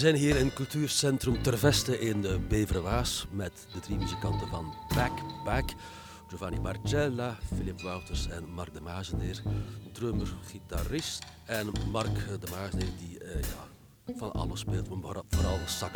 We zijn hier in Cultuurcentrum Terveste in de Beverwaas met de drie muzikanten van Back Back. Giovanni Marcella, Philip Wouters en Mark de Mazeneer. Drummer, gitarist en Mark de Mazeneer die uh, ja, van alles speelt, maar vooral sax.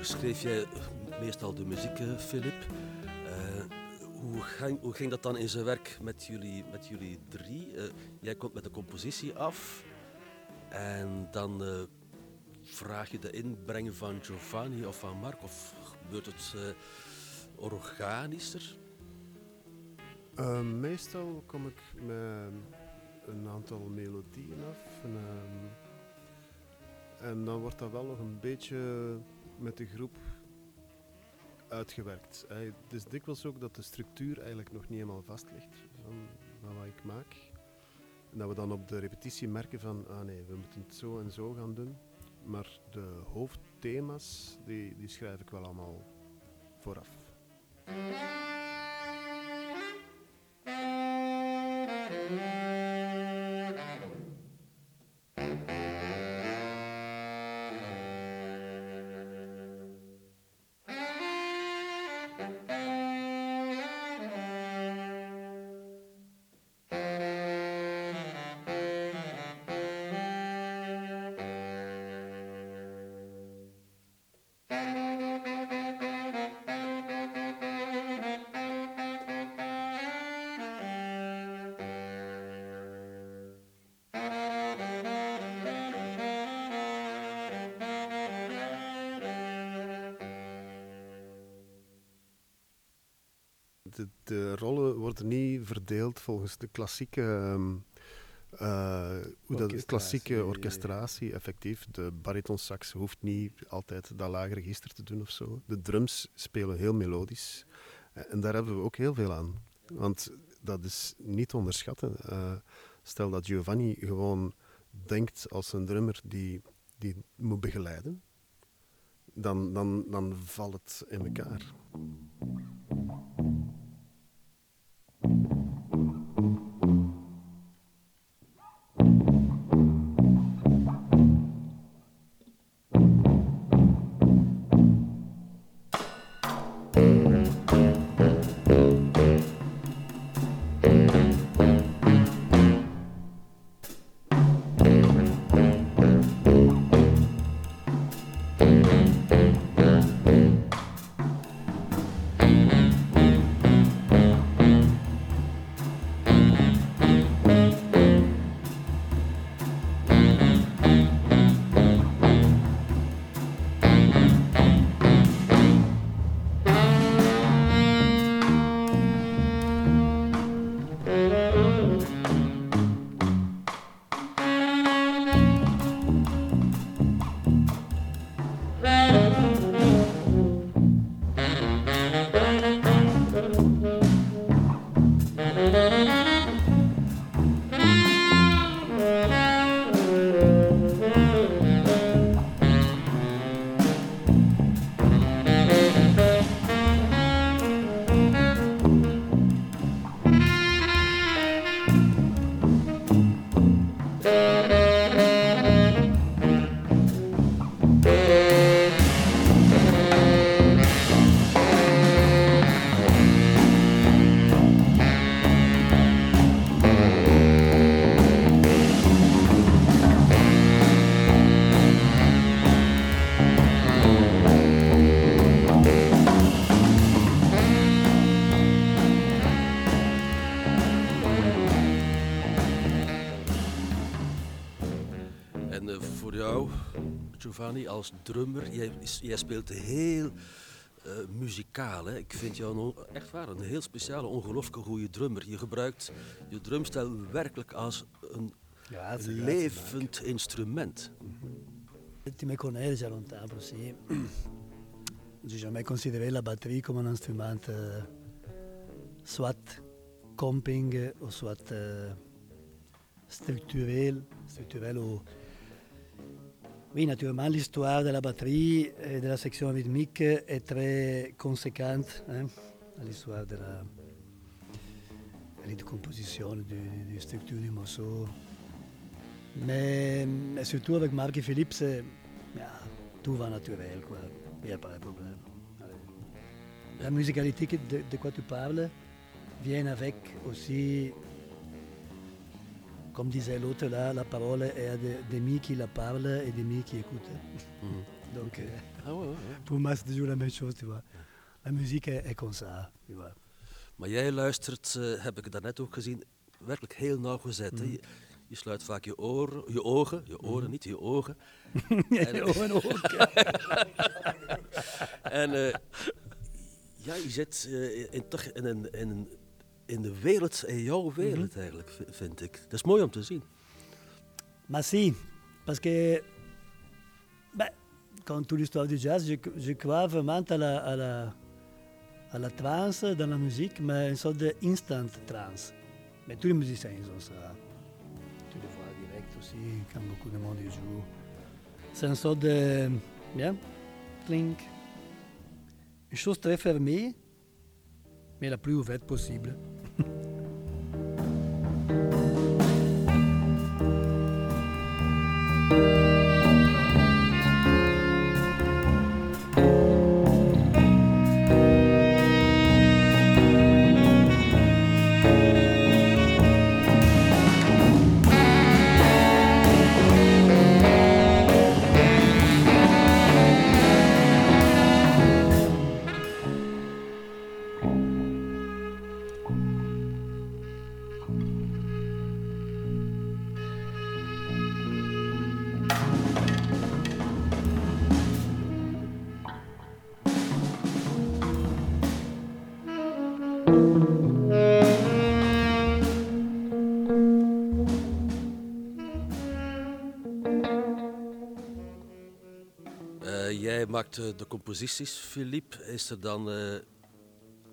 Schreef jij meestal de muziek, Filip. Uh, hoe, ging, hoe ging dat dan in zijn werk met jullie, met jullie drie? Jij komt met de compositie af en dan vraag je de inbreng van Giovanni of van Mark, of gebeurt het organischer? meestal kom ik met een aantal melodieën af. En, en dan wordt dat wel nog een beetje met de groep uitgewerkt. Het is dikwijls ook dat de structuur eigenlijk nog niet helemaal vast ligt van, wat ik maak. En dat we dan op de repetitie merken van, ah nee, we moeten het zo en zo gaan doen. Maar de hoofdthema's, die, die schrijf ik wel allemaal vooraf. De, rollen worden niet verdeeld volgens de klassieke, um, uh, hoe dat, klassieke orchestratie, effectief. De baritonsax hoeft niet altijd dat lage register te doen of zo. De drums spelen heel melodisch. En daar hebben we ook heel veel aan. Want dat is niet te onderschatten. Uh, stel dat Giovanni gewoon denkt als een drummer die, die moet begeleiden, dan, dan, dan valt het in elkaar. Giovanni, als drummer. Jij, jij speelt heel uh, muzikaal. Hè? Ik vind jou een, echt waar een heel speciale, ongelooflijk goede drummer. Je gebruikt je drumstijl werkelijk als een ja, levend instrument. Tu me connais déjà longtemps aussi. J'ai jamais considéré la batterie comme un instrument euh, soit comping ou soit euh, structurel, structurel ou Oui, naturellement, l'histoire de la batterie et de la section rythmique est très conséquente hein, à l'histoire de la, de composition, de, de structure du morceau. Mais, surtout avec Marc et Philippe, c'est, tout va naturel, quoi. Il n'y a pas de problème. La musicalité de, de quoi tu parles vient avec aussi comme disait l'autre là, la parole est de, de qui la parle et de mi qui écoute. Mm. Donc, euh, ah ouais, ouais, pour moi, c'est toujours la même chose, tu vois. La muziek est, est comme ça, tu vois. Maar jij luistert, uh, heb ik daarnet ook gezien, werkelijk heel nauwgezet. Mm. Je, je, sluit vaak je, oren, je ogen, je oren mm. niet, je ogen. ja, en, je ogen ook. en uh, ja, je zit uh, in, toch in een, in een in de wereld, in jouw wereld mm -hmm. eigenlijk, vind ik. Dat is mooi om te zien. Maar si, parce que ben, quand toute l'histoire du jazz, je, je crois vraiment à la, à la, à la trance dans la musique, mais une sorte d'instant trance. Mais tous les musiciens, ils ont ça. Tu le vois direct aussi, quand beaucoup de monde joue. C'est une sorte de. Bien, clink. Une chose très fermée, mais la plus ouverte possible. Maakt eh, de composities, Philippe. Is er dan... Uh,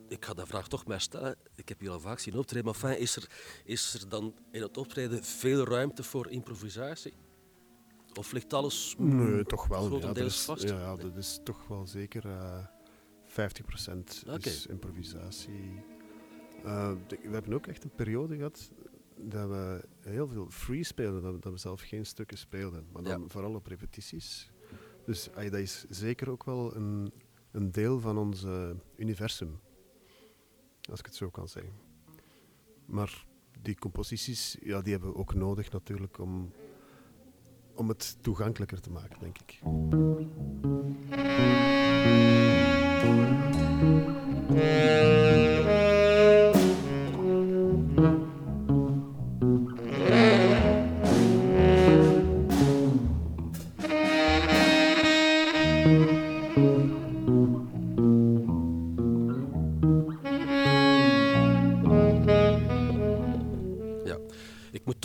ik ga dat vraag toch maar stellen. Ik heb je al vaak zien optreden. Maar fijn, is, er, is er dan in het optreden veel ruimte voor improvisatie? Of ligt alles nee, toch wel, ja, dat is, vast? Ja, dat is toch wel zeker uh, eh, 50% is improvisatie. Uh, we hebben ook echt een periode gehad dat we heel veel free speelden, dat we, dat we zelf geen stukken speelden. Maar dan vooral op repetities. Dus dat is zeker ook wel een, een deel van ons universum, als ik het zo kan zeggen. Maar die composities, ja, die hebben we ook nodig natuurlijk om, om het toegankelijker te maken, denk ik.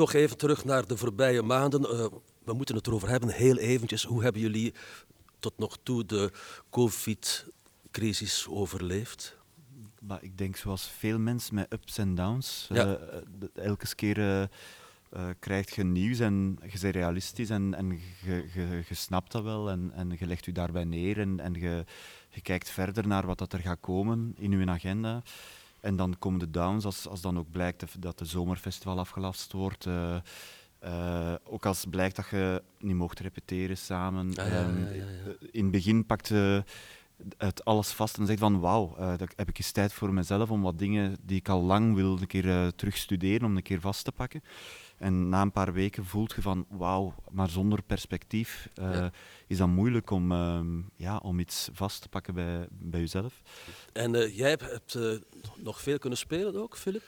Toch even terug naar de voorbije maanden. Uh, we moeten het erover hebben, heel eventjes. Hoe hebben jullie tot nog toe de COVID-crisis overleefd? Maar ik denk zoals veel mensen met ups en downs. Ja. Uh, elke keer uh, uh, krijg je nieuws en je bent realistisch en, en je, je, je snapt dat wel en, en je legt je daarbij neer en, en je, je kijkt verder naar wat dat er gaat komen in je agenda. En dan komen de downs, als, als dan ook blijkt dat de zomerfestival afgelast wordt. Uh, uh, ook als blijkt dat je niet mocht repeteren samen. Ah, ja, um, ja, ja, in het begin pakte het alles vast en zegt van wauw, uh, dat heb ik eens tijd voor mezelf om wat dingen die ik al lang wil een keer terugstuderen, om een keer vast te pakken. En na een paar weken voelt je van wauw, maar zonder perspectief uh, is dat moeilijk om, ehm, ja, om iets vast te pakken bij, bij jezelf. En jij hebt nog veel kunnen spelen ook, Filip?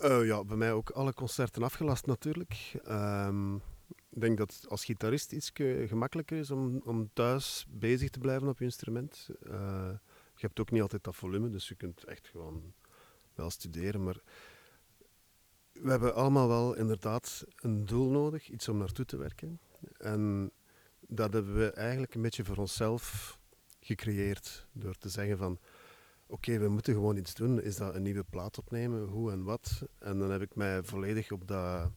ja, bij mij ook alle concerten afgelast natuurlijk. Um, ik denk dat het als gitarist iets gemakkelijker is om, om thuis bezig te blijven op je instrument. Uh, je hebt ook niet altijd dat volume, dus je kunt echt gewoon wel studeren. Maar we hebben allemaal wel inderdaad een doel nodig, iets om naartoe te werken. En dat hebben we eigenlijk een beetje voor onszelf gecreëerd. Door te zeggen van, oké, we moeten gewoon iets doen. Is dat een nieuwe plaat opnemen? Hoe en wat? En dan heb ik mij volledig op dat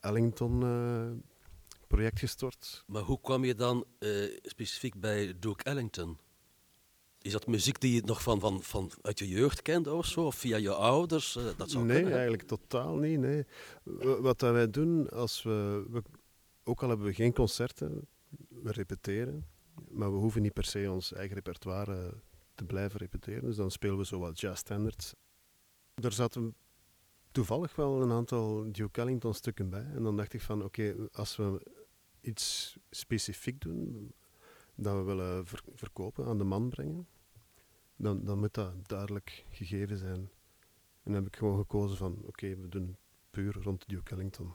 Ellington-project eh, gestort. Maar hoe kwam je dan uh, specifiek bij Duke Ellington? Is dat muziek die je nog van, van, van uit je jeugd kent of zo? Of via je ouders? Uh, dat zou nee, kunnen, eigenlijk totaal niet. Nee. Wat dat wij doen, als we, we, ook al hebben we geen concerten, we repeteren, maar we hoeven niet per se ons eigen repertoire te blijven repeteren. Dus dan spelen we zo wat jazz standards. Er zaten toevallig wel een aantal Duke Ellington stukken bij. En dan dacht ik van oké, als we iets specifiek doen, dat we willen verkopen, aan de man brengen, dan, dan moet dat duidelijk gegeven zijn. En dan heb ik gewoon gekozen van oké, we doen puur rond Duke Ellington.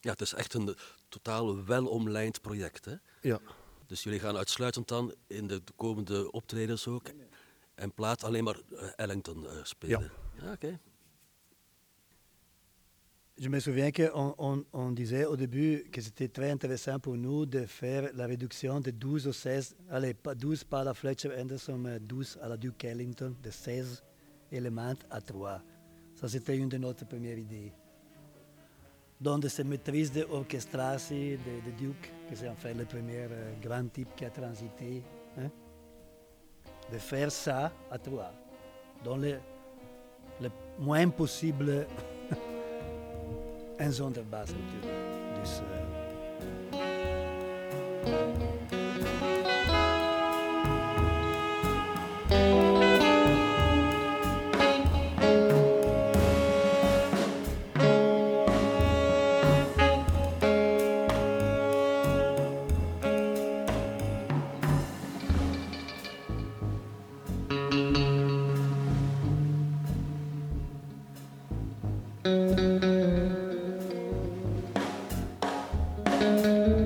Ja, het is echt een totaal welomlijnd project, hè? Ja. Dus jullie gaan uitsluitend dan in de komende optredens ook en plaat alleen maar uh, Ellington uh, spelen? Ja. ja Oké. Je me souviens qu'on on, on disait au début que c'était très intéressant pour nous de faire la réduction de 12 au 16, allez, pas 12 par la Fletcher Anderson, mais 12 à la Duke Ellington, de 16 éléments à 3. Ça, c'était une de nos premières idées. Donc, de cette maîtrise de l'orchestration de, de, Duke, que c'est en fait le premier euh, grand type qui a transité, hein, de faire ça à trois, dans le, le moins possible en zonder baas natuurlijk. Dus, uh, Música thank you